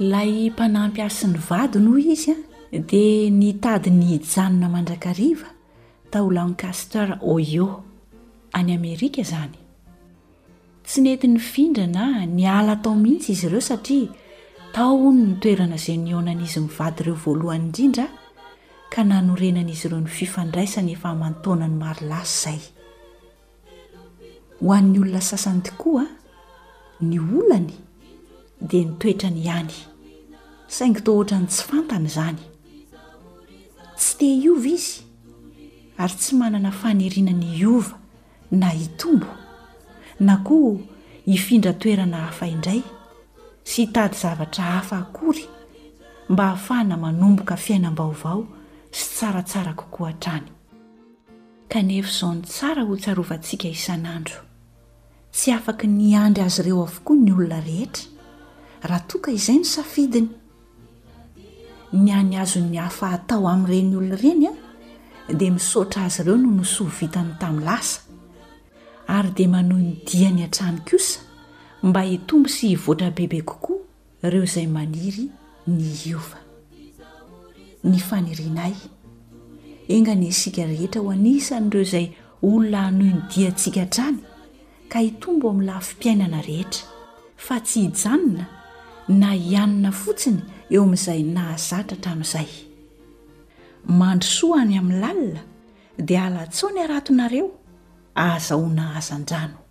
Ilay mpanampy ahy sy ny vadiny, hoy izy, dia nitady ny hijanona mandrakariva tao Lancaster, Ohio, any Amerika izany. Tsy nety nifindra na niala tao mihitsy izy ireo satria tao, hono, ny toerana izay nionan'izy mivady ireo voalohany indrindra ka nanorenan'izy ireo ny fifandraisany efa aman-taonany maro lasa izay. Ho an'ny olona sasany tokoa, ny olany dia ny toetrany ihany, saingy toa ohatran'ny tsy fantany izany. Tsy te hiova izy ary tsy manana faniriana ny hiova na hitombo, na koa hifindra toerana hafa indray sy hitady zavatra hafa akory mba hahafahana manomboka fiainam-baovao sy tsaratsara kokoa hatrany. Kanefa izao no tsara hotsarovantsika isan'andro, Tsy afaky ny hiandry azy ireo avokoa ny olona rehetra, raha toa ka izay no safidiny. Ny any azon'ny hafa atao amin'ireny olona ireny aho dia misaotra azy ireo noho ny soa vitany tamin'ny lasa, ary dia manohy ny diany hatrany kosa mba hitombo sy hivoatra bebe kokoa, Ireo izay maniry ny hiova. Ny fanirianay, enga anie isika rehetra ho anisan'ireo izay olona hanohy ny diantsika hatrany ka hitombo amin'ny lafim-piainana rehetra, fa tsy hijanona na hianina fotsiny eo amin'izay nahazatra hatramin'izay. Mandry soa any amin'ny lalina dia halatsaony haratonareo, ahazahoana hazandrano.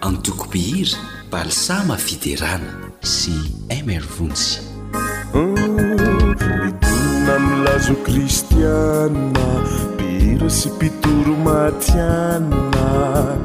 Antoko mpihira Balsama Fiderana sy MR Vonjy. Mitonona amin'ny lazo kristiana, mpihira sy mpitoro matihanina.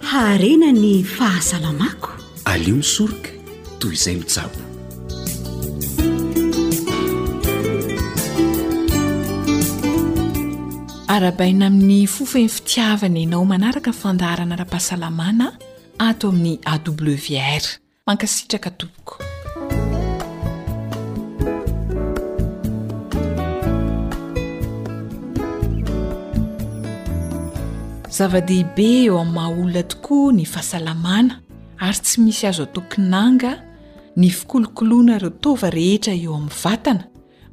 Haharena ny fahasalamako. Aleo misoroka toy izay mitsabo. Arabaina amin'ny fofen'ny fitiavana ianao manaraka fandaharana ara-pahasalamana ato amin'ny AWR. Mankasitraka tompoko. Zava-dehibe eo amin'ny maha olona tokoa ny fahasalamana ary tsy misy azo atao kinanga ny fikolokoloana ireo taova rehetra eo amin'ny vatana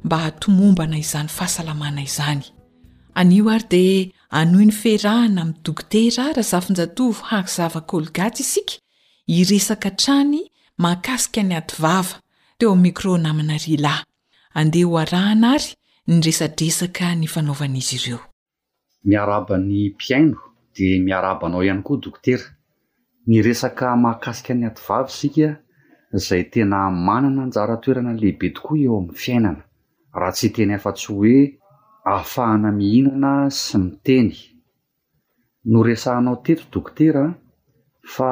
mba hahatomombana izany fahasalamana izany. Anio ary dia hanohy ny fierahana amin'ny Dokotera Razafinjatovo Harizava Colgate isika Hiresaka hatrany mahakasika ny ady vava teo amin'ny micro namana Rila. Andeha ho arahana ary ny resadresaka nifanaovan'izy ireo. Miarahaba ny mpihaino dia miarahaba anao ihany koa Dokotera. Niresaka mahakasika ny ady vava isika izay tena manana anjara toerana lehibe tokoa eo amin'ny fiainana, raha tsy hiteny afa-tsy hoe ahafahana mihinana sy miteny. Noresahanao teto dokotera fa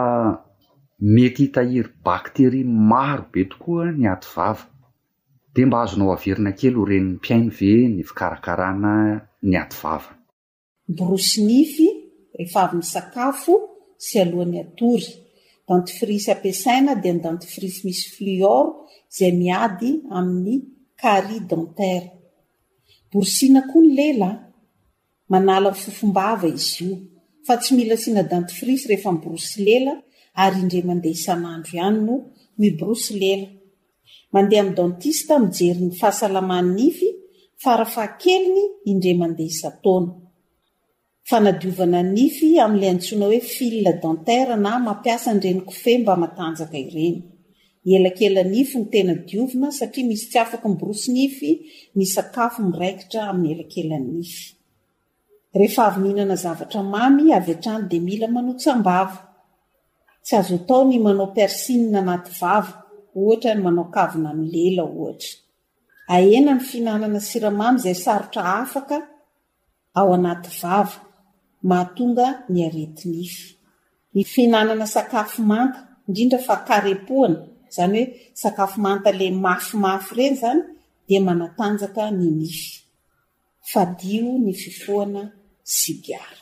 mety hitahiry bacterie maro be tokoa ny aty vava. Dia mba azonao averina kely ho ren'ny mpihaino ve ny fikarakarana ny aty vava? Miborosy nify rehefa avy misakafo sy alohan'ny hatory. Dentifrice ampiasaina dia ny dentifrice misy fluor izay miady amin'ny carie dentaire. Borosiana koa ny lela Manala fofom-bava izy io, fa tsy mila asiana dentifrice rehefa miborosy lela ary indray mandeha isan'andro ihany no miborosy lela. Mandeha amin'ny dentiste mijery ny fahasalaman'ny nify farafahakeliny indray mandeha isan-taona. Fanadiovana ny nify amin'ilay antsoina hoe fil dentaire na mampiasa an'ireny kofehy mba matanjaka ireny. Elakelan-nify no tena diovina satria misy tsy afaky miborosy nify ny sakafo miraikitra amin'ny elakelan-nify. Rehefa avy mihinana zavatra mamy avy hatrany dia mila manotsam-bava. Tsy azo atao ny manao piercing anaty vava, ohatra ny manao kavina amin'ny lela ohatra. Ahena ny fihinanana siramamy izay sarotra afaka ao anaty vava, mahatonga ny aretinify. Ny fihinanana sakafo manta, indrindra fa karepohana, izany hoe sakafo manta ilay mafimafy ireny izany dia manatanjaka ny nify. Fadio ny fifohana sigara.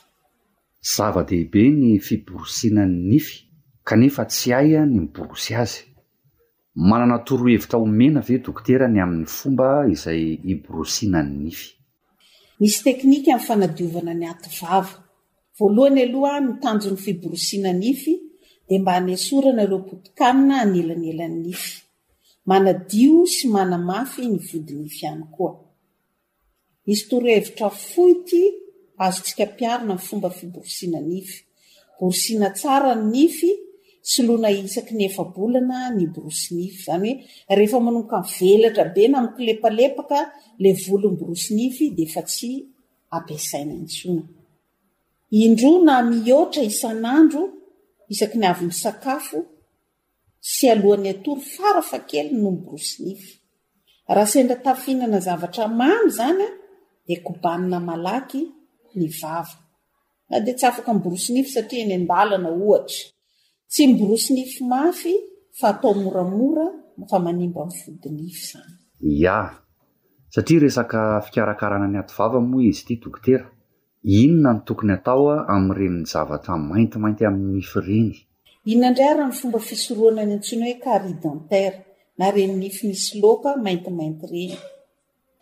Zava-dehibe ny fiborosiana ny nify kanefa tsy hay ny miborosy azy. Manana torohevitra omena ve dokotera ny amin'ny fomba izay hiborosiana ny nify? Misy teknika amin'ny fanadiovana ny aty vava. Voalohany aloha ny tanjon'ny fiborosiana nify dia mba hanesorana ireo potikanina anelanelan'ny nify. Manadio sy manamafy ny vodi-nify ihany koa. Misy torohevitra fohy ity azontsika ampiharina ny fomba fiborosiana nify. Borosiana tsara ny nify, soloina isaky ny efa-bolana ny borosy nify. Izany hoe rehefa manomboka mivelatra be na mikolepalepaka ilay volon'ny borosy nify dia efa tsy ampiasaina intsony. Indroa na mihoatra isan'andro isaky ny avy misakafo sy alohan'ny hatory fara fakely no miborosy nify. Raha sendra tafihinana zavatra mamy izany dia kobanina malaky ny vava. Na dia tsy afaka miborosy nify satria eny an-dalana ohatra. Tsy miborosy nify mafy fa atao moramora fa manimba ny fodinify izany. Ià! Satria resaka fikarakarana ny ativava moa izy ity dokotera Inona no tokony atao amin'ireny zavatra maintimainty amin'ny nify ireny? Inona indray ary ny fomba fisorohana ny antsoina hoe carie dentaire na ireny nify misy loaka maintimainty ireny?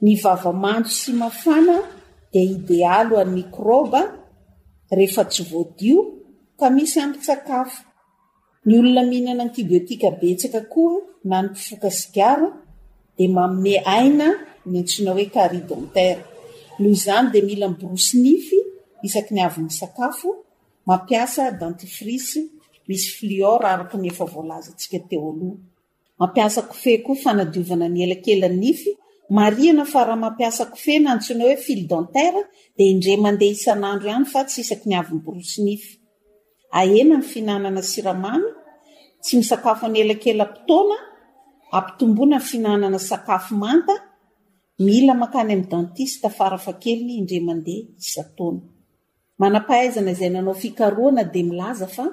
Ny vava mando sy mafana dia idealy ho an'ny mikraoba rehefa tsy voadio ka misy ampitsakafo. Ny olona mihinana antibiotika betsaka koa na ny mpifoka sigara dia manome aina ny antsoina hoe carie dentaire. Noho izany dia mila miborosy nify isaky ny avy misakafo, mampiasa dentifrice misy fluor araka ny efa voalazantsika teo aloha. Mampiasa kofehy koa fanadiovana ny elakelan'ny nify, marihina fa raha mampiasa kofehy na antsoina hoe fil dentaire dia indray mandeha isan'andro ihany fa tsy isaky ny avy miborosy nify. Ahena ny fihinanana siramamy, tsy misakafo any elakelam-potoana, ampitomboina ny fihinanana sakafo manta, mila mankany amin'ny dentiste farafahakeliny indray mandeha isan-taona. Manam-pahaizana izay nanao fikarohana dia milaza fa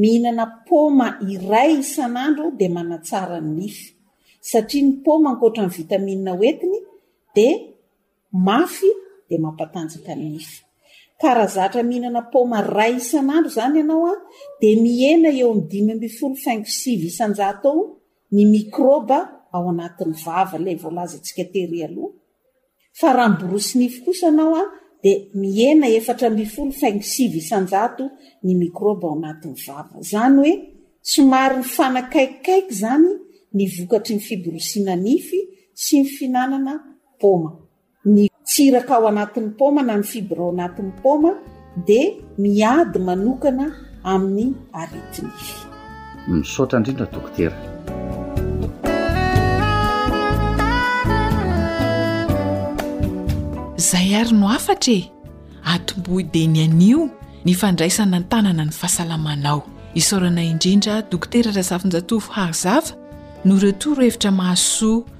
mihinana paoma iray isan'andro dia manatsara ny nify, satria ny paoma ankoatra ny vitamina ho entiny dia mafy dia mampatanjaka ny nify. Ka raha zatra mihinana paoma iray isan'andro izany ianao an, dia mihena eo amin'ny dimy ambin'ny folo faingo sivy isan-jato eo ny mikrôba ao anatin'ny vava, ilay voalazantsika tery aloha. Fa raha miborosy nify kosa anao dia mihena efatra ambin'ny folo faingo sivy isan-jato ny mikrôba ao anatin'ny vava. Izany hoe somary nifanakaikikaiky izany ny vokatry ny fiborosiana nify sy ny fihinanana paoma. Ny tsiraka ao anatin'ny paoma na ny fibra ao anatin'ny paoma, dia miady manokana amin'ny aretinify. Misaotra indrindra dokotera. Zay ary no hafatra e! Atombohy dia ny anio ny fandraisana an-tanana ny fahasalamanao. Isaorana indrindra Dokotera Razafinjatovo Harzava noho ireo torohevitra mahasoa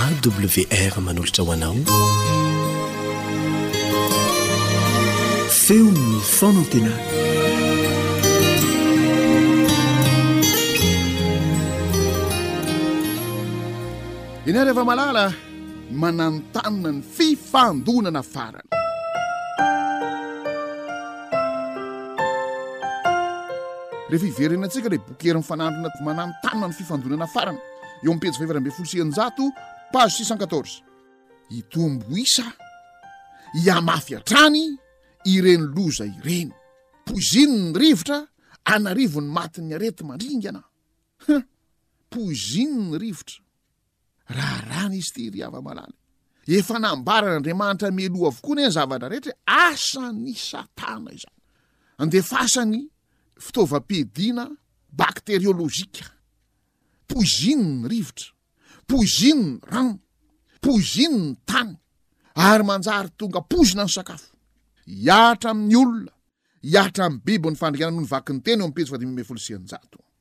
AWR manolotra ho anao feon'ny fanantenana eny ary efa malala mananontanona ny fifandonana fara rehefa iverena antsika ilay boky herin'ny fanandrina manano tanina ny fifandonana farana eo amin'ny pejy fahevana ambin'ny folo sy enjato page six cent quatorze hitombo isa hihamafy hatrany ireny loza ireny poiziny ny rivotra anarivon'ny matin'ny areti mandringana poiziny ny rivotra Raharahana izy ity ry hava-malala e! Efa nambaran'Andriamanitra mialoha avokoa anie ny zavatra rehetra hoe asan'i Satana izany. Andefasany fitaovam-piadiana bakteriolojika. Poizino ny rivotra, poizino ny rano, poizino ny tany ary manjary tonga poizina ny sakafo. Hiatra amin'ny olona, hiatra amin'ny biby ny fandringanana noho ny vaky ny teny eo amin'ny pejy fahadimy ambin'ny folo sy eninjato.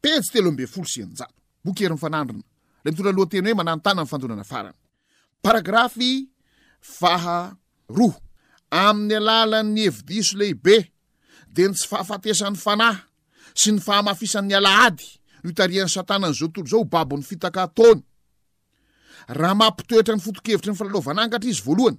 Pejy telo ambin'ny folo sy eninjato. Boky Hery Mifanandrina, ilay mitondra ny lohateny hoe Manantàna ny Fandonana Farany. Paragrafy faha roa. Amin'ny alalan'ny hevi-diso lehibe, dia ny tsy fahafatesan'ny fanahy sy ny fahamafisan'ny alahady no itarihan'i Satana an'izao tontolo izao ho babon'ny fitaka ataony. Raha mampitoetra ny foto-kevitry ny falalovan'angatra izy voalohany,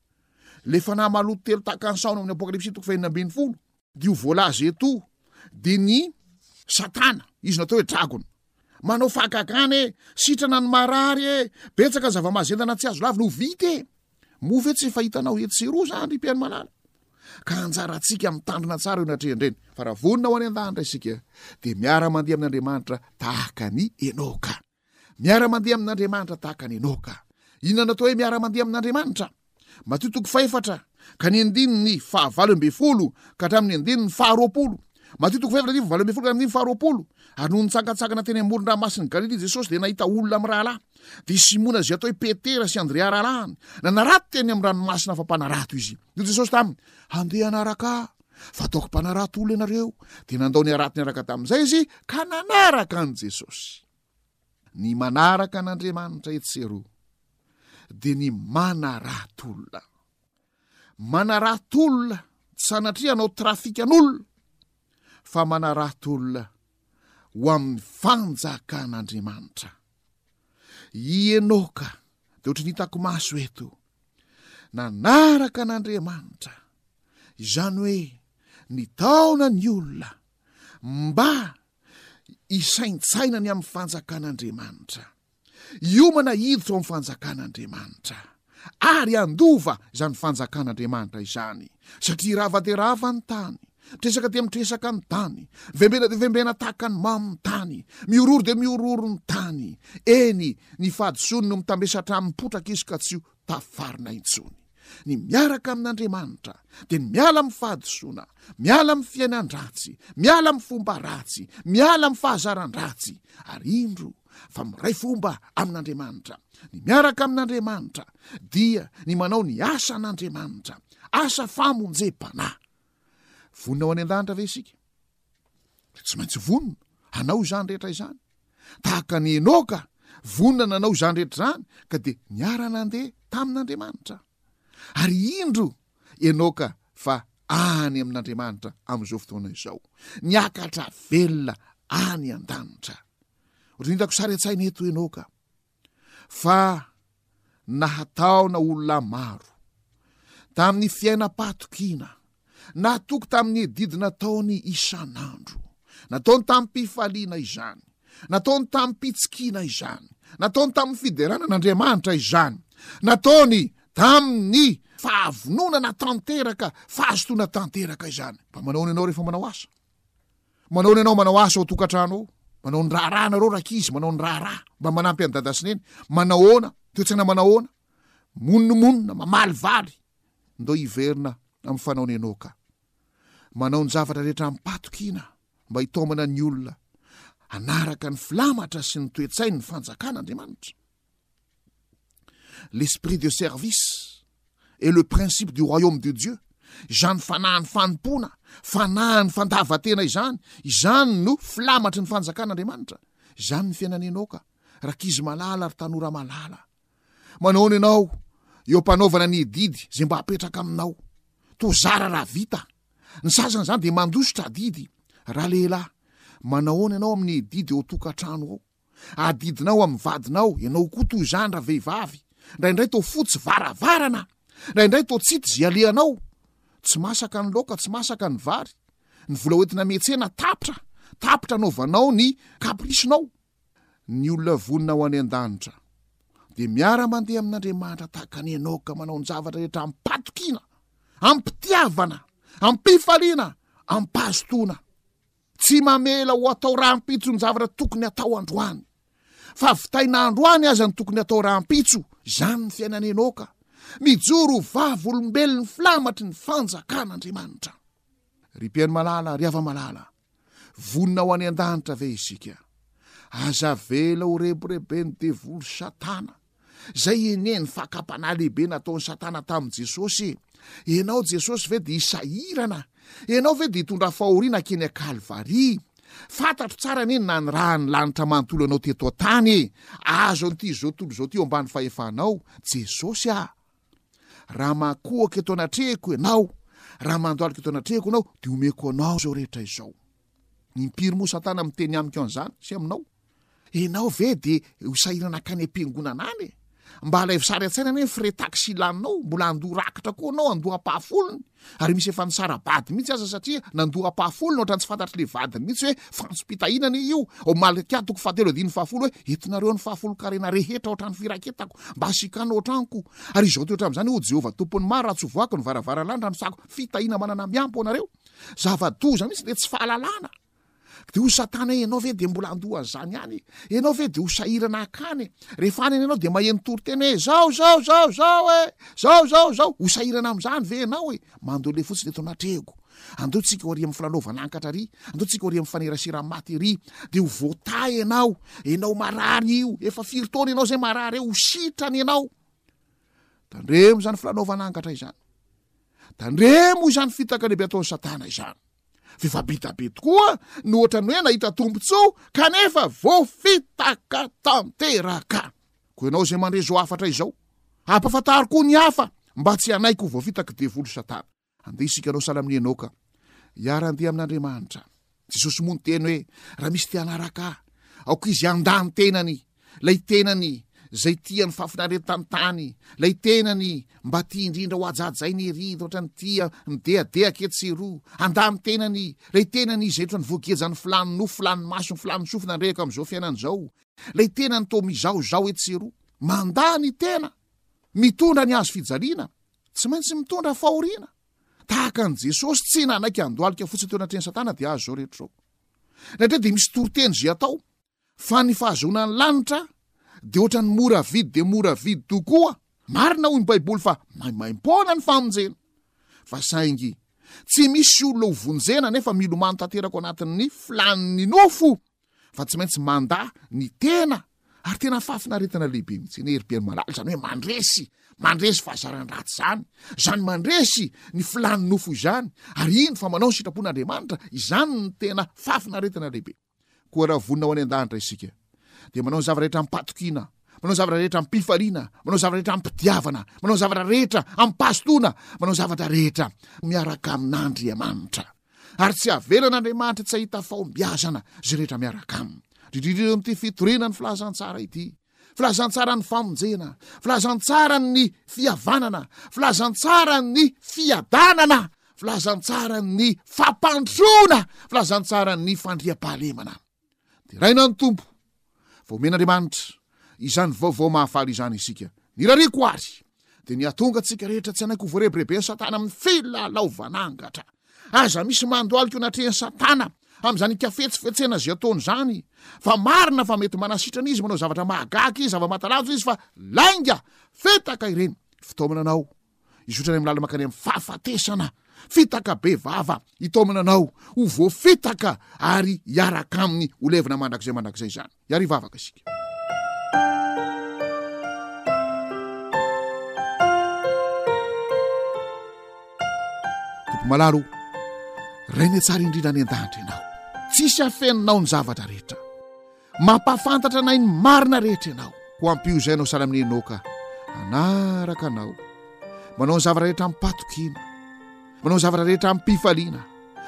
Ilay fanahy maloto telo tahaka ny sahona amin'ny Apokalypsy toko fahenina ambin'ny folo dia ho voalaza eto dia ny Satana, izy natao hoe dragona. Manao fahagagana e, sitrana ny marary e, betsaka ny zava-mazendana tsy azo lavina ho vita e. Moa ve tsy efa hitanao etsy sy eroa izany ry mpihaino malala? Ka anjarantsika mitandrina tsara eo ny atrehan-dreny. Fa raha vonona ho any an-danitra isika dia miara-mandeha amin'Andriamanitra tahaka ny Enoka. Miara-mandeha amin'Andriamanitra tahaka an'i Enoka. Inona no atao hoe miara-mandeha amin'Andriamanitra? Matio toko fahefatra, ka ny andininy fahavalo ambin'ny folo ka hatramin'ny andininy faharoapolo. Matio toko fahefatra andininy valo ambin'ny folo ka andininy faharoapolo. Ary nony nitsangantsangana teny amoron-dranomasin'i Galilia Jesosy, dia nahita olona mirahalahy. Dia Simona izay atao hoe Petera sy Andrea rahalahiny. Nanarato teny amin'ny ranomasina afa-panarato izy. Hoy Jesosy taminy, Handeha hanaraka Ahy. fa ataoko mpanarato olona ianareo, dia nandao ny harato niaraka tamin'izay izy ka nanaraka an'i Jesosy. Ny manaraka an'Andriamanitra etsy sy eroa dia ny manarato olona. Manarato olona tsy sanatria hanao trafikan'olona fa manarato olona ho amin'ny fanjakan'Andriamanitra. I Enoka dia ohatry ny hitako maso eto, nanaraka an'Andriamanitra, izany hoe nitaona ny olona mba hisaintsaina ny amin'ny fanjakan'Andriamanitra. Hiomana hiditra ao amin'ny Fanjakan'Andriamanitra, ary handova izany Fanjakan'Andriamanitra izany, satria rava dia rava ny tany, mitresaka dia mitresaka ny tany, mivembena dia mivembena tahaka ny mamo ny tany, mihorohoro dia mihorohoro ny tany. Eny, ny fahadisoany no mitambesatra aminy, potraka izy ka tsy ho tafarina intsony. Ny miaraka amin'Andriamanitra dia ny miala amin'ny fahadisoana, miala amin'ny fiainan-dratsy, miala amin'ny fomba ratsy, miala amin'ny fahazaran-dratsy, ary indro fa miray fomba amin'Andriamanitra. Ny miaraka amin'Andriamanitra dia ny manao ny asan'Andriamanitra, asa famonjem-panahy. Vonona ho any an-danitra ve isika? Dia tsy maintsy vonona hanao izany rehetra izany. Tahaka an'i Enoka, vonona nanao izany rehetra izany ka dia niara-nandeha tamin'Andriamanitra. Ary indro Enoka fa any amin'Andriamanitra amin'izao fotoana izao, niakatra velona any an-danitra. Rindako sary an-tsaina eto Enoka. fa nahataona olona maro tamin'ny fiainam-pahatokiana nahatoky tamin'ny edidy nataony isan'andro. Nataony tamim-pifaliana izany, nataony tamim-pitsikiana izany, nataony tamin'ny fiderana an'Andriamanitra izany, nataony tamin'ny fahavononana tanteraka, fahazotoana tanteraka izany. Mba manao ny ianao rehefa manao asa? Manao ny anao manao asa ao an-tokantrano ao, manao ny raharaha nareo rankizy, manao ny raharaha mba manampy an'i dada sy neny, manahoana, toetsaina manahoana, monomonona, mamalivaly, ndao hiverina amin'ny fanaon'i Enoka. Manao ny zavatra rehetra amim-pahatokiana mba hitaomana ny olona hanaraka ny filamatra sy ny toe-tsain'ny fanjakan'Andriamanitra. L'esprit de service et le principe du royaume de Dieu, izany fanahin'ny fanompoana, fanahin'ny fandavatena izany, izany no filamatry ny fanjakan'Andriamanitra. Izany ny fiainan'i Enoka, rakizy malala ary tanora malala. Manao ny ianao eo ampanaovana ny didy izay mba apetraka aminao. Tozara raha vita. Ny sasany izany dia mandositra didy. Raha lehilahy, manahoana ianao amin'ny didy eo tokantrano ao? adidinao amin'ny vadinao, ianao koa toy izany raha vehivavy, indraindray toa fotsy varavarana, indraindray toa tsy hita izay alehanao, tsy masaka ny laoka, tsy masaka ny vary, ny vola hoentina mihetsena tapitra, tapitra anaovanao ny kaprisinao. Ny olona vonona ho any an-danitra dia miara-mandeha amin'Andriamanitra tahaka ny Enoka manao ny zavatra rehetra am-patokiana, am-pitiavana, am-pifaliana, am-pahazotoana. Tsy mamela ho atao rahampitso ny zavatra tokony atao androany. Fa vitaina androany aza ny tokony atao rahampitso, izany ny fiainan'i Enoka. Mijoro ho vavolombelon'ny filamatry ny fanjakan'Andriamanitra. Ry mpihaino malala, ry hava-malala, vonona ho any an-danitra ve isika? Aza avela horebireben'ny devoly Satana. izay enehin'ny fakam-panahy lehibe nataon'i Satana tamin'i Jesosy. Ianao Jesosy ve dia hisahirana? Ianao ve dia hitondra fahoriana hankeny an-Kalvary? Fantatro tsara anie ny nanirahan'ny lanitra manontolo anao teto an-tany. Azo an'ity izao tontolo izao ity eo ambany fahefanao, Jesosy ah! Raha makohaka eto anatrehiko Ianao, raha mandohalika eto anatrehiko Ianao, dia omeko Anao izao rehetra izao. Impiry moa Satana miteny amiko an'izany sy aminao? Ianao ve dia ho sahirana hankany am-piangonana any e? Mba alaivo sary an-tsaina anie ny frais taxi laninao, mbola handoa rakitra koa ianao, handoa ampahafolony. Ary misy efa nisara-bady mihitsy aza satria nandoa ampahafolony ohatran'ny tsy fantatr'ilay vadiny mihitsy hoe fantsom-pitahiana anie io. Ao Malakya toko fahatelo andininy fahafolo hoe entinareo ny fahafolon-karena rehetra ohatran'ny firaketako, mba sikana ohatranko. Ary izao toetra amin'izany, O Jehovah Tompon'ny maro, raha tsy ho voako ny varavaran'ny lanitra, anosako fitahiana manana mihampo anareo. Zava-doza mihitsy le tsy fahalalana. De ho satana ianao ve de mbola andoha an'izany ihany ianao ve de ho sahirana akany rehefa any ianao de maheno toriteny hoe zao zao zao zao e zao zao zao ho sahirana amin'izany ve ianao e mandole fotsiny eto anatrehako andeo tsika ho ary amin'ny filalaovana ankatra ry andeo tsika ho ary amin'ny fanerasera maty ry de ho voatay ianao ianao marary io efa firy taona ianao zay marary eo ho sitrany ianao Tandremo izany filanaovana angatra izany. Tandremo izany fitaka lehibe ataon'i Satana izany. Fifabita be tokoa no ohatran'ny hoe nahita tombontsoa kanefa voafitaka tanteraka. Koa ianao izay mandre izao hafatra izao, ampafantaro koa ny hafa mba tsy hanaiky ho voafitaky devoly Satana. Andeha isika hanao sahala amin'i Enoka. Hiara-handeha amin'Andriamanitra. Jesosy moa niteny hoe, raha misy te hanaraka ahy, aoka izy handà ny tenany. Ilay tenany izay tia ny fahafinaretan'ny tany, ilay tenany mba tia indrindra ho hajahajainy ery loatra ny tia midehadehaka etsy sy eroa, handà ny tenany, ilay tenany izay ohatran'ny voagejan'ny filàn'ny nofo, filàn'ny maso, ny filàn'ny sofina andrehaka amin'izao fiainana izao, ilay tenany toa mizahozaho etsy sy eroa. Mandà ny tena, mitondra ny hazo fijaliana, Tsy maintsy mitondra fahoriana. Tahaka an'i Jesosy tsy nanaiky handohalika fotsiny teo anatrehan'i Satana dia azo izao rehetra izao. Indraindray dia misy toriteny izay atao fa ny fahazoana ny lanitra dia ohatran'ny mora vidy dia mora vidy tokoa. Marina hoy ny Baiboly fa maimaim-poana ny famonjena. Fa saingy tsy misy olona ho vonjena nefa milomano tanteraka ao anatin'ny filan'ny nofo fa tsy maintsy mandà ny tena ary tena fahafinaretana lehibe mihitsy eny ry beny malala zany hoe mandresy mandresy fahazaran-dratsy zany zany mandresy ny filany nofo izany ary iny fa manao ny sitrapon'andriamanitra izany ny tena fahafinaretana lehibe koa raha vonina ho any an-danitra isika dia manao ny zava rehetra ampatokiana manao zavatra rehetra ampifaliana manao zavatra rehetra ampitiavana manao zavatra rehetra ampasotoana manao zavatra rehetra miaraka amin'andriamanitra ary tsy havelan'Andriamanitra tsy hahita fahombiazana izay rehetra miaraka aminy. Indrindra indrindra amin'ity fitoriana ny filazantsara ity. Filazantsaran'ny famonjena, filazantsaran'ny fihavanana, filazantsaran'ny fiadanana, filazantsaran'ny fampandrosoana, filazantsaran'ny fandriampahalemana. Deraina ny Tompo, fa omen'Andriamanitra izany vaovao mahafaly izany isika. Ny rariko àry, dia ny hahatonga antsika rehetra tsy hanaiky ho voarebireben'i Satana amin'ny filalaovana angatra. Aza misy mandohalika ho natrehin'i Satana amin'izany hikafetsifetsena izay ataony izany, fa marina fa mety manasitrana izy, manao zavatra mahagaga izy, zava-mahatalanjona izy, fa lainga, fetaka ireny fitaomana anao hizotra any amin'ny lalana mankany amin'ny fahafatesana fitaka be vava hitaomana anao ho voafitaka ary hiaraka aminy ho levona mandrakizay mandrakizay izany iary vavaka isika tompo malalo rainy tsara indrindra any an-danitra ianao tsisy afeninao ny zavatra rehetra Mampahafantatra anay ny marina rehetra Ianao. Ho ampio izay Ianao sahala amin'i Enoka hanaraka Anao. Manao ny zava-rehetra amim-patokiana. Manao ny zava-rehetra amim-pifaliana.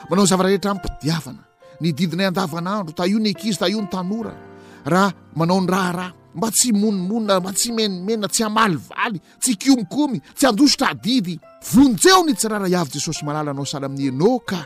Manao ny zava-rehetra amim-pitiavana. Ny didinay andavanandro, tahio ny ankizy, tahio ny tanora. Raha manao ny raharaha, mba tsy himonomonona, mba tsy himenomenona, tsy hamalivaly, tsy hikomikomy, tsy handositra adidy. Vonjeo ny tsy raharaha Iavy Jesosy malala Anao sahala amin'i Enoka.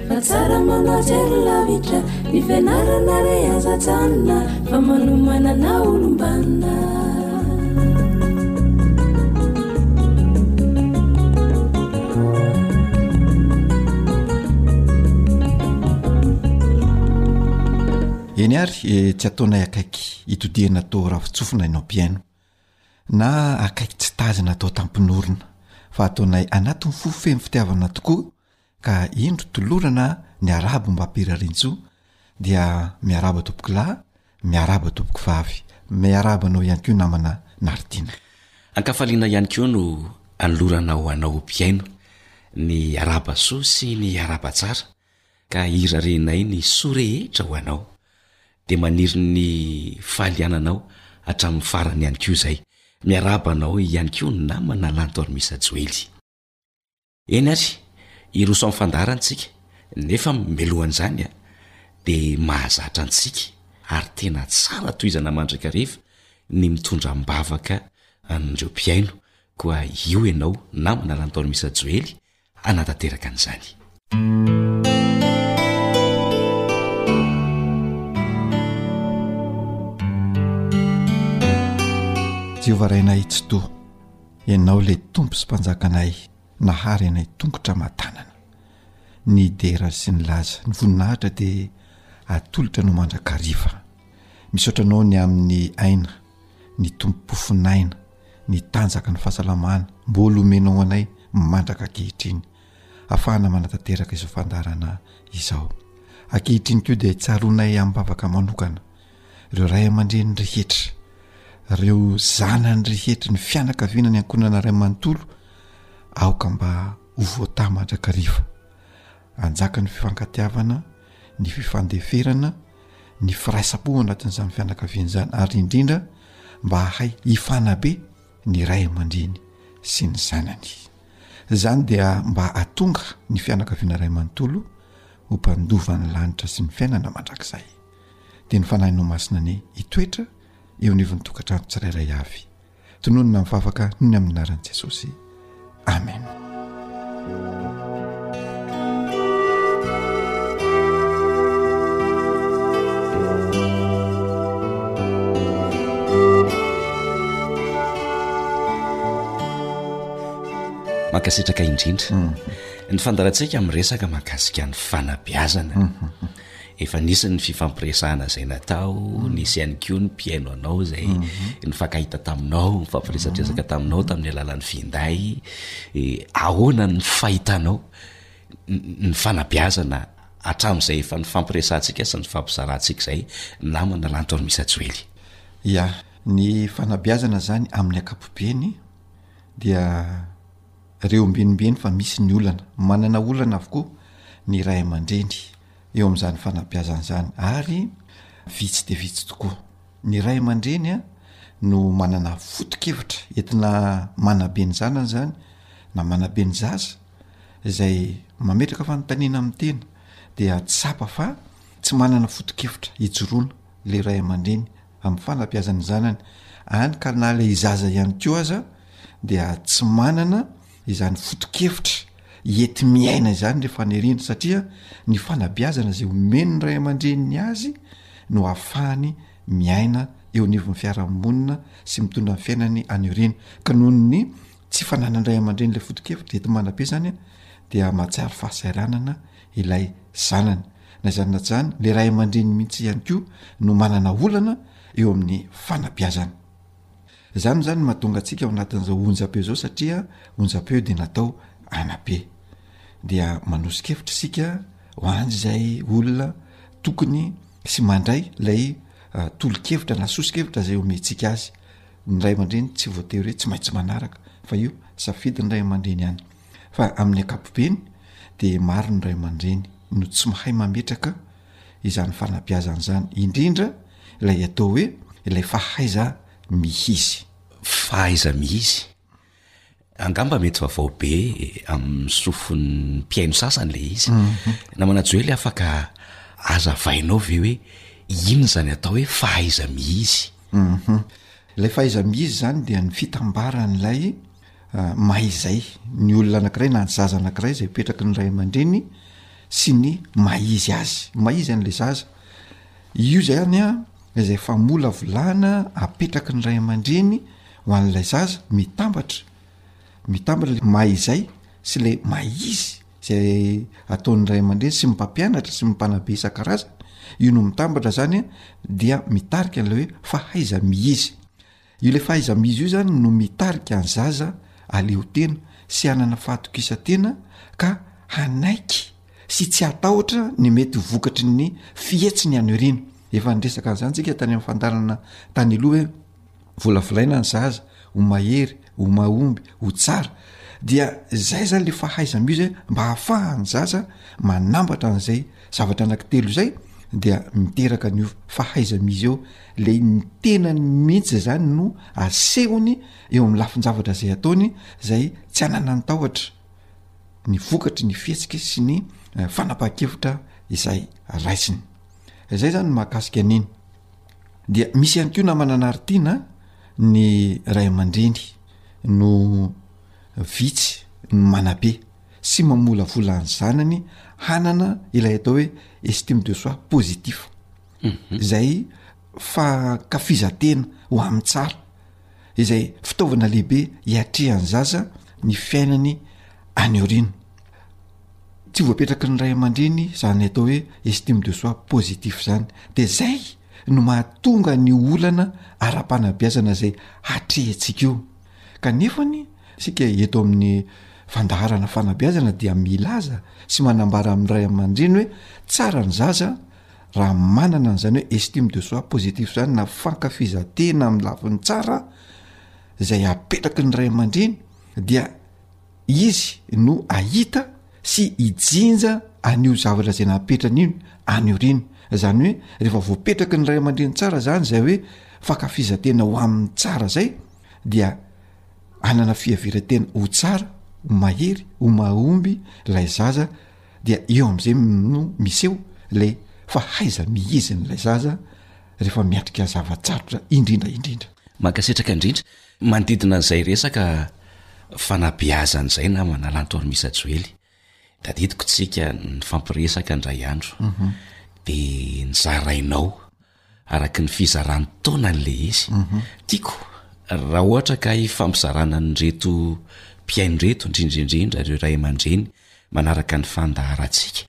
Fa tsara manao jery lavitra Ny fianarana re aza ajanona Fa manomana na olom-banona eny ary eh, tsy ataonay akaiky itodihana atao rafitsofina ianao mpiaino na akaiky tsy tazina atao tampinorina fa ataonay anatin'ny fo feno fitiavana tokoa Ka indro tolorana ny arabo mba Pirarintsoa dia miarahaba tompokolahy, miarahaba tompokovavy. Miarahaba anao ihany koa namana Naritina. Ankafaliana ihany koa no anolorana ho anao mpihaino ny arahaba soa sy ny arahaba tsara ka irarianay ny soa rehetra ho anao. Dia maniry ny fahaliananao hatramin'ny farany ihany koa izay. Miarahaba anao ihany koa namana Lantormisa Joely. Eny ary, hiroso amin'ny fandaharantsika, nefa mialoha an'izany dia mahazatra antsika ary tena tsara tohizana mandrakariva ny mitondra am-bavaka an'ireo mpihaino, koa io ianao namana Rantaonimisa Joely hanatanteraka an'izany. jehovah rainay tsitoha ianao le tompo sy mpanjakanay nahary anay tongotra matanana ny dera sy ny laza ny voninahitra dia atolotra no mandrakariva misaotra anao ny amin'ny aina ny tompopofonaina ny tanjaka ny fahasalamana mbola omenao anay mandraka kehitriny hahafahana manatanteraka izao fandaharana izao. Ankehitriny koa dia tsaroanay amim-bavaka manokana ireo ray aman-dreny rehetra, ireo zanany rehetra, ny fianakaviana, ny ankohonana iray manontolo, aoka mba ho voataha mandrakariva. Hanjaka ny fifankatiavana, ny fifandeferana, ny firaisam-po ao anatin'izany fianakaviana izany ary indrindra mba hahay hifanabe. ny ray aman-dreny sy ny zanany. Izany dia mba hatonga ny fianakaviana iray manontolo ho mpandova ny lanitra sy ny fiainana mandrakizay. Dia ny fanahinao masina anie hitoetra eo anivon'ny tokantrano tsirairay avy. Tononina mivavaka ny amin'ny anaran'i Jesosy. Amen. Mankasitraka indrindra. Mm. Ny fandarantsika amin'ny resaka mahakasika ny fanabeazana. Mm. Efa nisy ny fifampiresahana izay natao, nisy ihany koa ny mpihaino anao izay mhm. nifankahita taminao, nifampiresadresaka taminao tamin'ny alalan'ny finday. Eh, ahoana ny fahitanao ny fanabeazana hatramin'izay efa ny fampiresantsika sy ny fampizarantsika izay namana lanto any misa joely ya ny fanabeazana zany amin'ny akapobeny dia Reo mbenimbeniny fa misy ny olana. Manana olana avokoa ny ray aman-dreny eo amin'izany fanabeazana izany ary vitsy dia vitsy tokoa ny ray aman-dreny no manana foto-kevitra entina manabe ny zanany izany na manabe ny zaza izay mametraka fanontaniana amin'ny tena dia tsapa fa tsy manana foto-kevitra hijoroana ilay ray aman-dreny amin'ny fanabeazan'ny zanany any ka na ilay zaza ihany koa aza dia tsy manana izany fotokevitra iety miaina izany le faniriany satria ny fanabeazana zay omeny ny ray aman-dreniny azy no afahany miaina eo anivon'ny fiarahamonina sy mitondra ny fiainany anyrina ka noho ny tsy fananandray aman-dreny lay fotokevitra ety manabe zany dia mahatsiaro fahasairanana ilay zanany Na izany na izany, ilay ray aman-dreny mihitsy ihany koa no manana olana eo amin'ny fanabeazana. Izany izany no mahatonga antsika ao anatin'izao onjam-peo izao satria onjam-peo dia natao hanabe. Dia manoso-kevitra isika ho an'izay olona tokony sy mandray ilay tolo-kevitra na soso-kevitra izay omentsika azy. Ny ray aman-dreny tsy voatery hoe tsy maintsy manaraka fa io safidin'ny ray aman-dreny ihany. fa amin'ny ankapobeny dia maro ny ray aman-dreny no tsy mahay mametraka izany fanabeazana izany, indrindra ilay atao hoe ilay fahaiza mihizy. Fahaiza mihizy? Angamba mety vaovao be amin'ny sofin'ny mpihaino sasany ilay izy. Mhm. Namana Joely afaka azavainao ve hoe inona izany atao hoe fahaiza mihizy? Mhm. Ilay fahaiza mihizy izany dia ny fitambaran'ilay mahay izay ny olona anankiray na ny zaza anankiray izay petraky ny ray aman-dreny sy ny maha izy azy maha izy an'la zaza io zay any a izay famola volana apetraky ny ray aman-dreny ho an'ilay zaza mitambatra mitambatra le maha izay sy le maha izy zay ataon'ny ray aman-dreny sy mipampianatra sy mimpanabe isan-karazany io no mitambatra zany dia mitarika an'la hoe fahaiza-miizy Io le fahaiza-mizy io zany no mitarika ny zaza aleo tena sy hanana fahatokisa-tena ka hanaiky sy tsy hatahotra ny mety ho vokatry ny fihetsiny any aoriana. Efa niresaka an'izany tsika tany amin'ny fandaharana tany aloha hoe volavolaina ny zaza ho mahery, ho mahomby, ho tsara dia zay zany le fahaiza-mizy hoe mba hahafahan'ny zaza manambatra an'izay Zavatra anaky telo izay dia miteraka an'io fahaiza-mizy eo, le ny tenany mihitsy zany no asehony eo amin'ny lafin-javatra zay ataony zay tsy ananany tahotra ny vokatry ny fihetsiky sy ny fanapahan-kevitra izay raisiny. Zay zany ny mahakasika an'iny. Dia misy ihany koa namana anaritiana ny ray aman-dreny no vitsy ny manabe. sy mamolavola ny zanany hanana ilay atao hoe estime de soi positif izay fankafizan-tena ho amin'ny tsara izay fitaovana lehibe hiatrehan'ny zaza ny fiainany any aoriana tsy ho voapetraky ny ray aman-dreny izany atao hoe estime de soi positif izany dia zay no mahatonga ny olana ara-panabeazana izay hatrehantsika io Kanefa anie isika eto amin'ny fandaharana fanabeazana dia milaza sy manambara amin'ny ray aman-dreny hoe tsara ny zaza raha manana an'izany hoe estime de soi positif izany na fankafizan-tena amin'ny lafiny tsara izay apetraky ny ray aman-dreny dia izy no ahita sy ijinja an'io zavatra izay napetrany iny any orina izany hoe rehefa voapetraky ny ray aman-dreny tsara izany izay hoe fankafizan-tena ho amin'ny tsara izay dia anana fiheveran-tena ho tsara ho mahery ho mahomby lay zaza dia eo am'izay no miseho lay fa haiza mihiziny lay zaza rehefa miatrika zava-tsarotra indrindra indrindra Mankasitraka indrindra. Manodidina an'izay resaka fanabeazana izay namana Lantormisa Joely, tadidiko tsika nifampiresaka indray andro, dia nizarainao. araky ny fizarany taona le izy tiako raha ohatra ka hifampizarana an'ireto mpihaino reto indrindrindrindra ireo ray aman-dreny manaraka ny fandaharantsika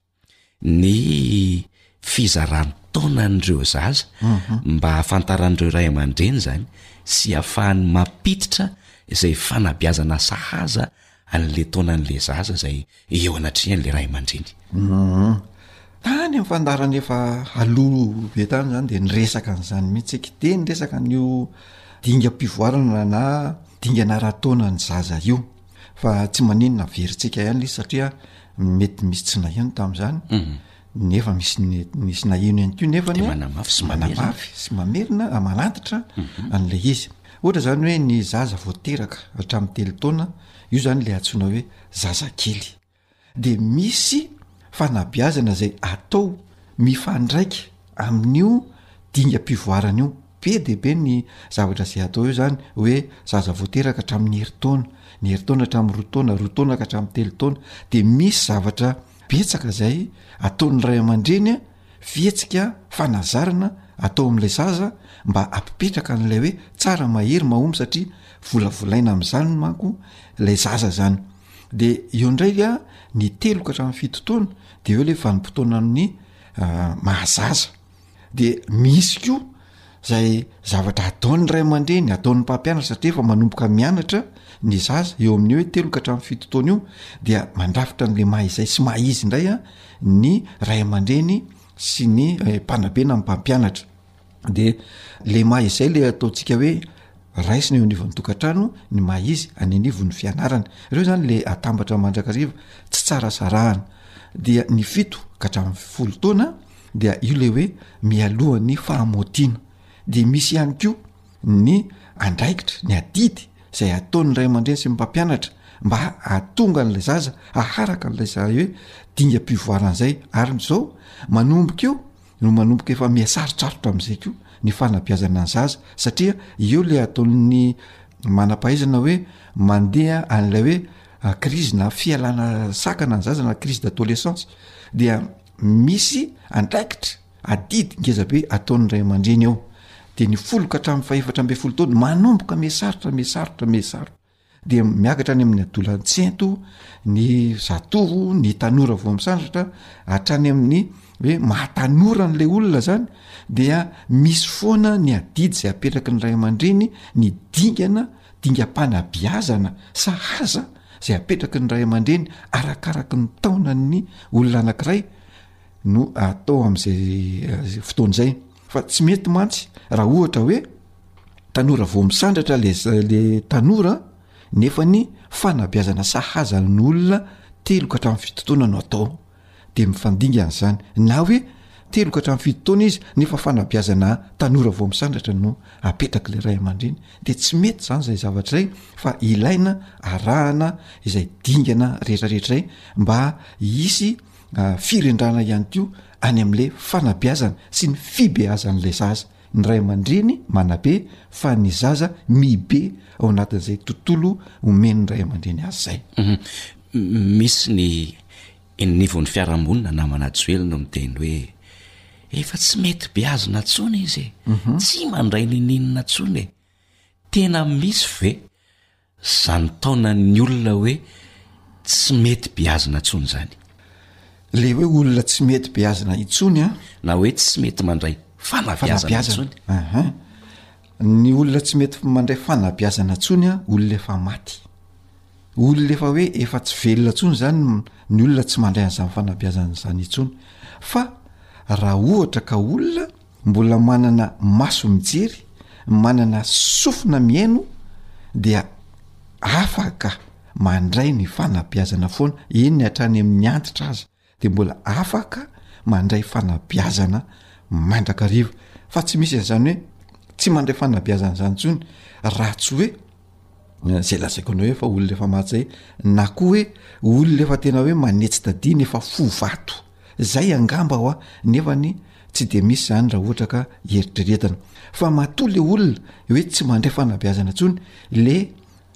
ny fizarany taona an'ireo zaza mhm. mba hahafantaran'ireo ray aman-dreny zany sy hahafahan'ny mampiditra izay fanabiazana sahaza an'le taonan'le zaza izay eo anatrehan'le ray aman-dreny. Hum. Tany amin'ny fandaharana efa aloha be tany izany dia niresaka an'izany mihitsy iky. Dia niresaka an'io dingam-pivoarana na dingana ara-taonan'ny zaza io. Fa tsy maninona averintsika ihany le izy satria mety misy tsy naheno tamin'izany. nefa misy misy naheno ihany ko nefa ny manamafy sy manamafy sy mamerina amanantitra mhm. an'ilay izy ohatra zany hoe ny zaza voateraka hatramin'ny telo taona io zany le atsona hoe zaza kely de misy fanabiazana zay atao mifandraika amin'io dingam-pivoarana io be de be ny zavatra zay atao io zany hoe zaza voateraka hatramin'ny heritaona ny heritaona hatramin'ny roa taona roa taonaka hatramin'ny telo taona de misy zavatra Betsaka izay ataon'ny ray aman-dreny fihetsika fanazarana atao amin'ilay zaza mba hampipetraka an'ilay hoe tsara mahery mahomby satria volavolaina amin'izany manko ilay zaza izany. Dia eo indray dia ny telo ka hatramin'ny fito taona dia eo ilay vanim-potoanan'ny maha zaza. de misy koa zay zavatra ataon'ny ray aman-dreny ataon'ny mpampianatra satria efa manomboka mianatra ny zaza eo amin'ny hoe telo ka hatramin'ny fito taona io dia mandrafitra an'le maha izay sy maha izy indray a ny ray aman-dreny sy ny mpanabe na ny mpampianatra de le maha izay le ataontsika hoe raisina eo anivon'ny tokantrano ny maha izy any anivon'ny fianarana ireo zany le atambatra mandrakariva tsy tsara sarahana dia ny fito ka hatramin'ny folo taona dia io le hoe mialohan'ny fahamotiana dia misy ihany koa ny andraikitra ny adidy izay ataon'ny ray aman-dreny sy mpampianatra mba ahatonga an'ilay zaza aharaka an'ilay za hoe dingam-pivoarana izay ary n'izao manomboka eo no manomboka efa mihasarotrarotra amin'izay koa ny fanabiazana ny zaza satria eo le ataon'ny manam-pahaizana hoe mandeha an'ilay hoe krizy na fialana sakana ny zaza na krizy d'adolescence dia misy andraikitra, adidy, ngezabe ataon'ny ray aman-dreny eo de ny folo ka hatramin'ny fahefatra ambin'ny folo taona manomboka mihasarotra mihasarotra mihasarotra de miakatra any amin'ny adolantsento ny zatovo ny tanora vao misandratra hatrany amin'ny hoe mahatanora an'ilay olona zany dia misy foana ny adidy izay apetraky ny ray aman-dreny ny dingana dingam-panabeazana sahaza izay apetraky ny ray aman-dreny arakaraky ny taonan'ny olona anankiray no atao amin'izay fotoana izay fa tsy mety mantsy raha ohatra hoe tanora vao misandratra le le tanora nefa ny fanabeazana sahaza ny olona telo ka hatramin'ny fitotoana no atao dia mifandingana izany na hoe telo ka hatramin'ny fito taona izy nefa fanabeazana tanora vao misandratra no apetraky ilay ray aman-dreny dia tsy mety izany izay zavatra izay fa ilaina arahana izay dingana rehetrarehetra izay mba hisy ah, firendrana ihany koa any amin'ilay fanabeazana sy ny fibeazan'ilay zaza Ny ray aman-dreny manabe fa ny zaza mihibe ao anatin'izay tontolo omen'ny ray aman-dreny azy izay. Misy ny eny anivon'ny fiarahamonina na manajoely no miteny hoe efa tsy mety beazina intsony izy e! tsy mandray ninininina intsony e! Tena misy ve? Zany taonan'ny olona hoe tsy mety beazina tsony zany. Le hoe olona tsy mety beazina intsony an. Na hoe tsy mety mandray fanabeazana intsony. Ahaa. Ny olona tsy mety mandray fanabeazana tsony an, olona efa maty. Olona efa hoe efa tsy velona tsony zany ny olona tsy mandray an'zany fanabeazana zany intsony. Fa raha ohatra ka olona. Mbola manana maso mijery, manana sofina mihaino dia afaka mandray ny fanabeazana foana, eny ny hatrany amin'ny antitra aza dia mbola afaka mandray fanabeazana mandrakariva. Fa tsy misy an'izany hoe tsy mandray fanabeazana izany intsony raha tsy hoe izay lazaiko anao hoe efa olona efa maty izay na koa hoe olona efa tena hoe manetsi-tadiana, efa fo vato. Zay angamba hoa nefa anie tsy dia misy zany raha ohatra ka eritreretina fa matoa le olona hoe tsy mandray fanabeazana tsony le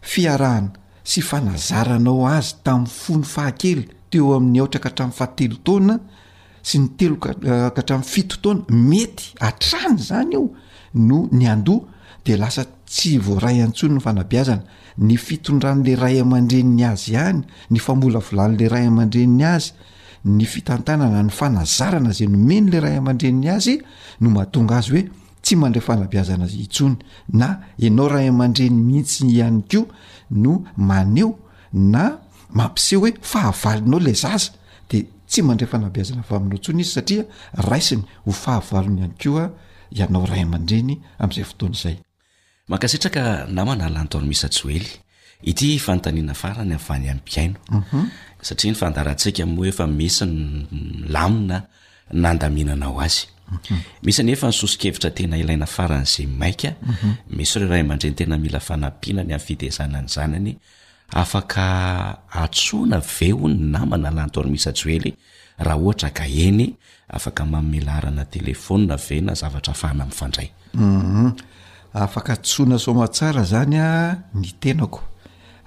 fiarahana sy fanazaranao azy tam fony fahakely teo amin'ny aotra ka hatram faha telo taona sy ny telo ka hatram fito taona mety hatrany zany eo no ny andoha de lasa tsy voaray antsony ny fanabeazana ny fitondran'le ray aman-dreniny azy ihany ny famolavolan'le ray aman-dreniny azy Ny fitantanana ny fanazarana izay nomen'ilay ray aman-dreniny azy no mahatonga azy hoe tsy mandray fanabeazana intsony, na ianao ray aman-dreny mihitsy ihany koa no maneho na mampiseho hoe fahavalonao ilay zaza dia tsy mandray fanabeazana avy aminao intsony izy satria raisiny ho fahavalony ihany koa ianao ray aman-dreny amin'izay fotoana izay. Mankasitraka namana Lanton Misa Joely. Ity fanontaniana farany avy any amin'ny mpihaino. Mhm. Satria ny fandaharantsika moa efa misy ny lamina nandaminana ho azy. Mhm. Misy anefa ny soso-kevitra tena ilaina faran'izay maika. Mhm. Misy ireo ray aman-dreny tena mila fanampiana ny amin'ny fitezana ny zanany Afaka antsoina ve hono ny namana la Antoine Misa Joely raha ohatra ka eny, afaka manome laharana telefonina ve na zavatra afahana mifandray? Humm, afaka antsoina soamatsara zany a ny tenako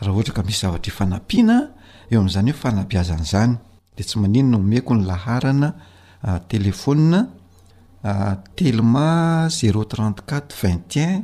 raha ohatra ka misy zavatra ifanampiana eo amin'izany hoe fanabeazana izany de tsy maninona omeko ny laharana telefonina Telma zéro trente quatre vingt et un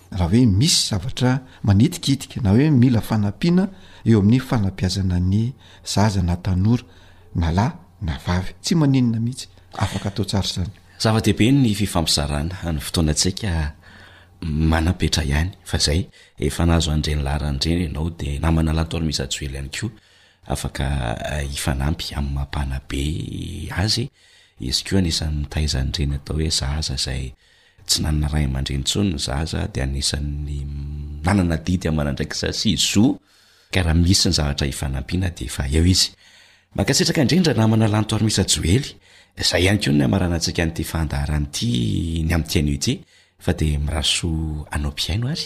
raha hoe misy zavatra manitikitika na hoe mila fanampiana eo amin'ny fanabeazana ny zaza na tanora na lahy na vavy. Tsy maninona mihitsy, afaka atao tsara izany. Zava-dehibe ny fifampizarana ny fotoanantsika manam-petra ihany fa izay, efa nahazo an-dreny lahy ran-dreny ianao dia namana lahy Ntaolo Miisa Joely ihany koa afaka hifanampy amin'ny maha-mpanabe azy, izy koa anisan'ny mitaiza an'ireny atao hoe zaza izay Tsy nanana ray aman-dreny intsony ny zaza dia anisan'ny nanana adidy aman'andraikitra sy zo ka raha misy ny zavatra hifanampiana dia efa eo izy. Mankasitraka indrindra namana Lantoarimisa Joely. Izay ihany koa ny hamaranantsika an'ity fandaharana ity ny amin'ny teny ity fa dia mirahasoa anao mpihaino ary.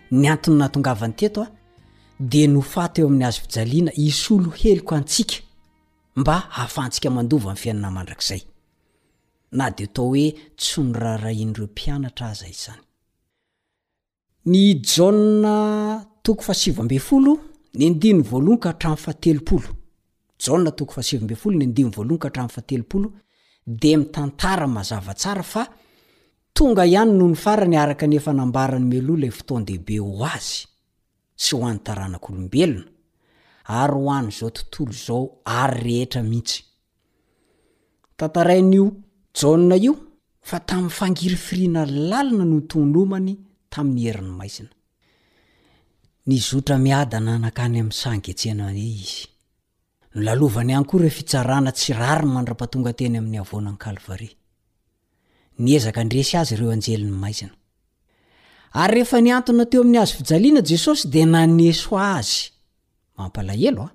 Ny antony nahatongavany teto aho dia nofaty eo amin'ny hazo fijaliana hisolo heloka antsika mba hahafahantsika mandova ny fiainana mandrakizay, na dia toa hoe tsy noraharahian'ireo mpianatra aza izany. Ny Jaona toko fahasivy ambin'ny folo, ny andininy voalohany ka hatramin'ny fahatelopolo. Jaona toko fahasivy ambin'ny folo ny andininy voalohony ka hatramin'ny fahatelopolo dia mitantara mazava tsara fa tonga ihany nony farany araka ny efa nambarany mialoha ilay fotoan-dehibe ho azy sy ho an'ny taranak'olombelona ary ho an'izao tontolo izao ary rehetra mihitsy. Tantarain'io Jaona io fa tamin'ny fangirifiriana lalina no nitonomany tamin'ny herin'ny maizina. Nizotra miadana nankany amin'ny saha Getsemane izy. Nolalovany ihany koa ireo fitsarana tsy rariny mandra-pahatonga teny amin'ny havoanan'ny Kalvary. Niezaka handresy azy ireo anjelin'ny maizina. Ary rehefa nihantona teo amin'ny hazo fijaliana Jesosy dia naneso azy. Mampalahelo a!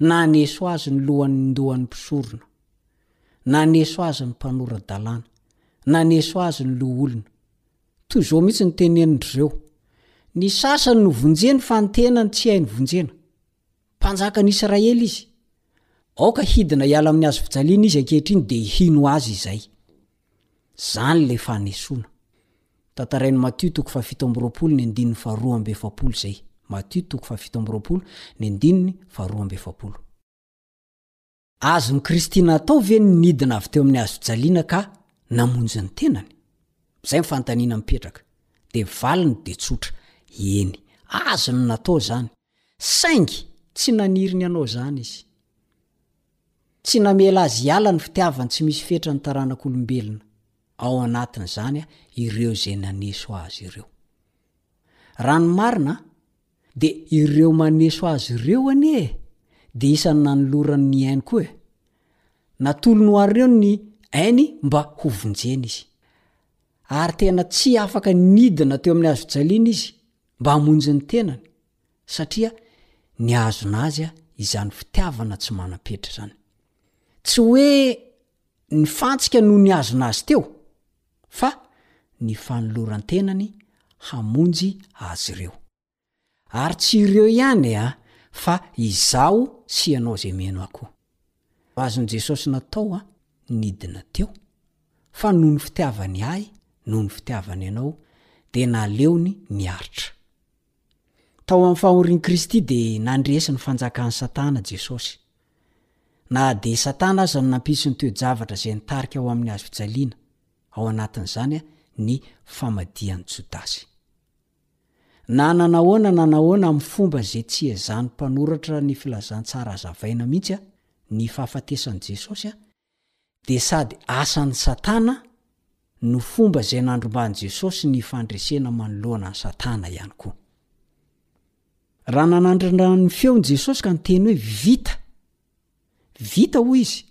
Naneso azy ny lohan'ny ndoan'ny mpisorona. Naneso azy ny mpanora-dalàna. Naneso azy ny loholona. Toy izao mihitsy ny tenenin-dry zeo, Ny sasany no vonjeny fa ny tenany tsy hainy vonjena. Mpanjakan' Israely izy. Aoka hidina hiala amin'ny hazo fijaliana izy ankehitriny dia hino azy izay. Izany ilay fanesoana. Tantarain'i Matio toko fahafito amby roapolo ny andininy faharoa amby efapolo izay. Matio toko fahafito amby roapolo ny andininy faharoa amby efapolo. Azon'i Christina atao ve ny nidina avy teo amin'ny hazojaliana ka namonjy ny tenany? Izay ny fanontaniana mipetraka. Dia valiny dia tsotra, eny, azony ny natao izany, saingy tsy naniry ny hanao izany izy. Tsy namela azy hiala ny fitiavany tsy misy fetran'ny taranak'olombelona, ao anatin'izany ireo izay naneso azy ireo. Raha ny marina, De ireo maneso azy ireo anie e! de isan'ny nanolorany ny ainy koa e! Natolony ho areo ny ainy mba ho vonjeny izy. Ary tena tsy afaka nidina teo amin'ny hazojaliana izy mba hamonjy ny tenany, satria nihazona azy izany fitiavana tsy manam-petra izany. Tsy hoe nifantsika no nihazona azy teo. fa ny fanoloran-tenany hamonjy azy ireo. Ary tsy ireo ihany ee fa izaho sy ianao izay mino Ahy koa. Azon'i Jesosy natao aho nidina teo, fa noho ny fitiavany Ahy, noho ny fitiavany anao, dia naleony niaritra. Tao amin'ny fahorian'i Kristy dia nandresy ny fanjakan'i Satana Jesosy. Na dia Satana aza no nampisy ny toe-javatra izay nitarika ho amin'ny hazofijaliana, ao anatin'izany ny famadihan'i Jodasy. Na nanahoana na nahoana amin'ny fomba izay tsy hiezahan'ny mpanoratra ny filazantsara hazavaina mihitsy ny fahafatesan'i Jesosy, dia sady asan'i Satana no fomba izay nandrombahan'i Jesosy ny fandresena manoloana an'i Satana ihany koa. Raha nanandrana ny feony Jesosy ka niteny hoe Vita! Vita! hoy izy,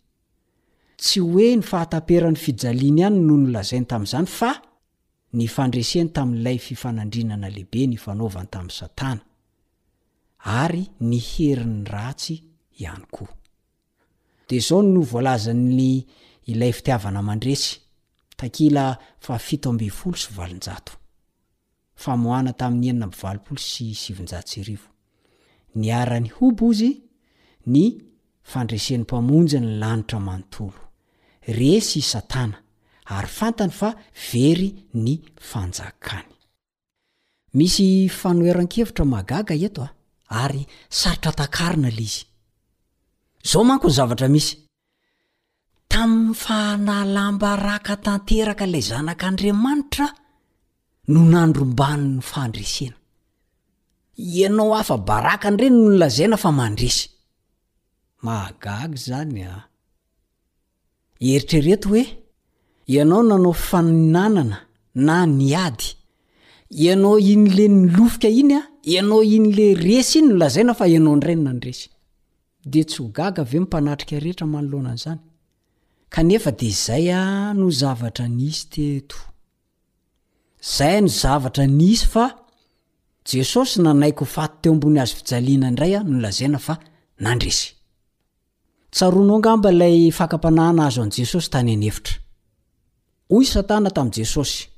tsy hoe ny fahataperan'ny fijaliany ihany no nolazainy tamin'izany fa ny fandreseny tamin'ilay fifanandrinana lehibe nifanaovany tamin'i Satana, ary ny herin'ny ratsy ihany koa. Dia izao no voalazan'ny Ilay Fitiavana Mandresy, takila fahafito ambin'ny folo sy valonjato, famoahana tamin'ny enina amby valopolo sy sivinjato sy arivo, Niharan'i Hobozy ny fandresen'ny Mpamonjy ny lanitra manontolo. Resy i Satana, ary fantany fa very ny fanjakany. Misy fanoheran-kevitra mahagaga eto a! ary sarotra takarina le izy. Zao manko ny zavatra misy, tamin'ny fahalalam-baraka tanteraka ilay zanak'Andriamanitra no nandrombahany ny fandresena. Ianao afa-baraka indray no nolazaina fa mandresy. Mahagaga izany a! Eritrereto hoe ianao nanao fanoninanana na niady. Ianao iny le nilofika iny a, ianao iny le resy iny no lazaina fa ianao indray no nandresy. Dia tsy ho gaga ve ny mpanatrika rehetra manoloana an'izany? Kanefa dia izay no zavatra nisy teto. Izay no zavatra nisy fa Jesosy nanaiky ho faty teo ambony hazofijaliana indray no lazaina fa nandresy. Tsaroanao angamba ilay fakam-panahy nahazo an'i Jesosy tany an'efitra. Hoy Satana tamin'i Jesosy,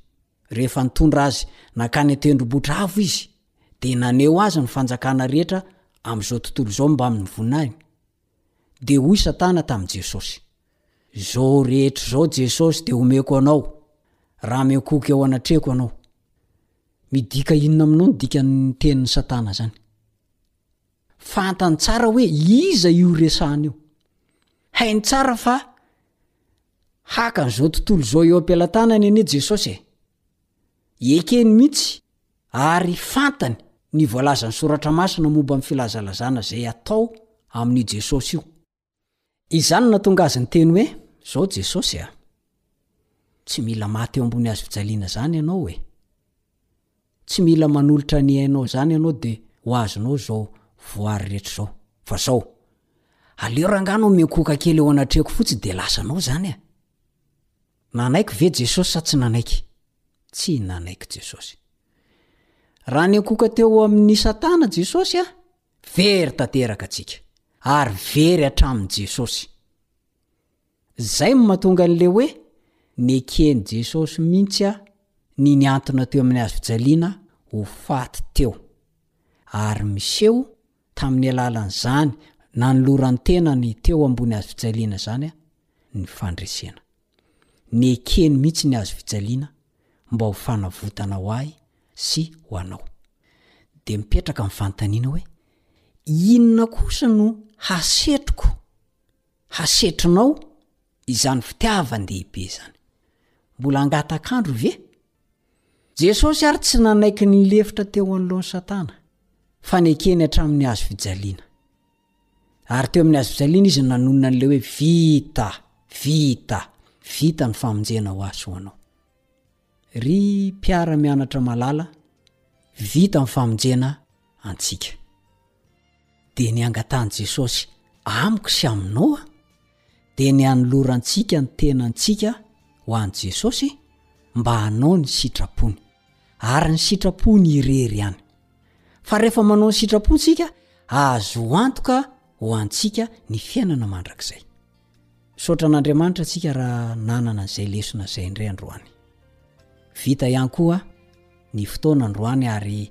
rehefa nitondra azy nankany an-tendrombohitra avo izy, dia naneho azy ny fanjakana rehetra amin'izao tontolo izao mbamin'ny voninahiny. Dia hoy Satana tamin'i Jesosy, Izao rehetra izao Jesosy dia homeko anao, raha miankohoka eo anatrehako ianao. Midika inona aminao ny dikan'ny tenin'i Satana izany? Fantany tsara hoe iza io resahana io. Hainy tsara fa haka an'izao tontolo izao eo am-pelatanany anie Jesosy e! Ekeny mihitsy ary fantany ny voalazan'ny Soratra Masina momba ny filazalazana izay atao amin'io Jesosy io. Izany no nahatonga azy niteny hoe, Izao Jesosy a! Tsy mila maty eo ambony hazofijaliana izany ianao e! Tsy mila manolotra ny ainao izany ianao dia ho azonao izao voary rehetra izao. Fa izao, aleo rangahy anao miankohoka kely eo anatrehako fotsiny dia lasa anao izany a! Nanaiky ve Jesosy sa tsy nanaiky? Tsy nanaiky Jesosy. Raha niankohoka teo amin'i Satana Jesosy a! Very tanteraka antsika ary very hatramin'i Jesosy. Izay no mahatonga an'ilay hoe neken'i Jesosy mihitsy aho ny nihantona teo amin'ny hazofijaliana ho faty teo. Ary miseho tamin'ny alalan'izany nanoloran-tenany teo ambony hazofijaliana izany ny fandresena. Nekeny mihitsy ny hazo fijaliana mba ho fanavotana ho ahy sy ho anao. Dia mipetraka ny fanontaniana hoe, Inona kosa no hasetriko, hasetrinao izany fitiavan-dehibe izany? Mbola hangatak'andro ve? Jesosy àry tsy nanaiky ny lefitra teo anoloan'i Satana, fa nekeny hatramin'ny hazo fijaliana. Ary teo amin'ny hazofijaliana izy no nanonona an'ilay hoe, Vita! Vita! Vita ny famonjena ho ahy sy ho anao. Ry mpiara-mianatra malala, vita ny famonjena antsika. Dia ny angatahan'i Jesosy amiko sy aminao an! dia ny hanolorantsika ny tenantsika ho an'i Jesosy mba hanao ny sitrapony, ary ny sitrapony irery ihany. Fa rehefa manao ny sitrapony isika, azo antoka ho antsika ny fiainana mandrakizay. Misaotra an'Andriamanitra antsika raha nanana an'izay lesona izay indray androany. Vita ihany koa ny fotoana androany ary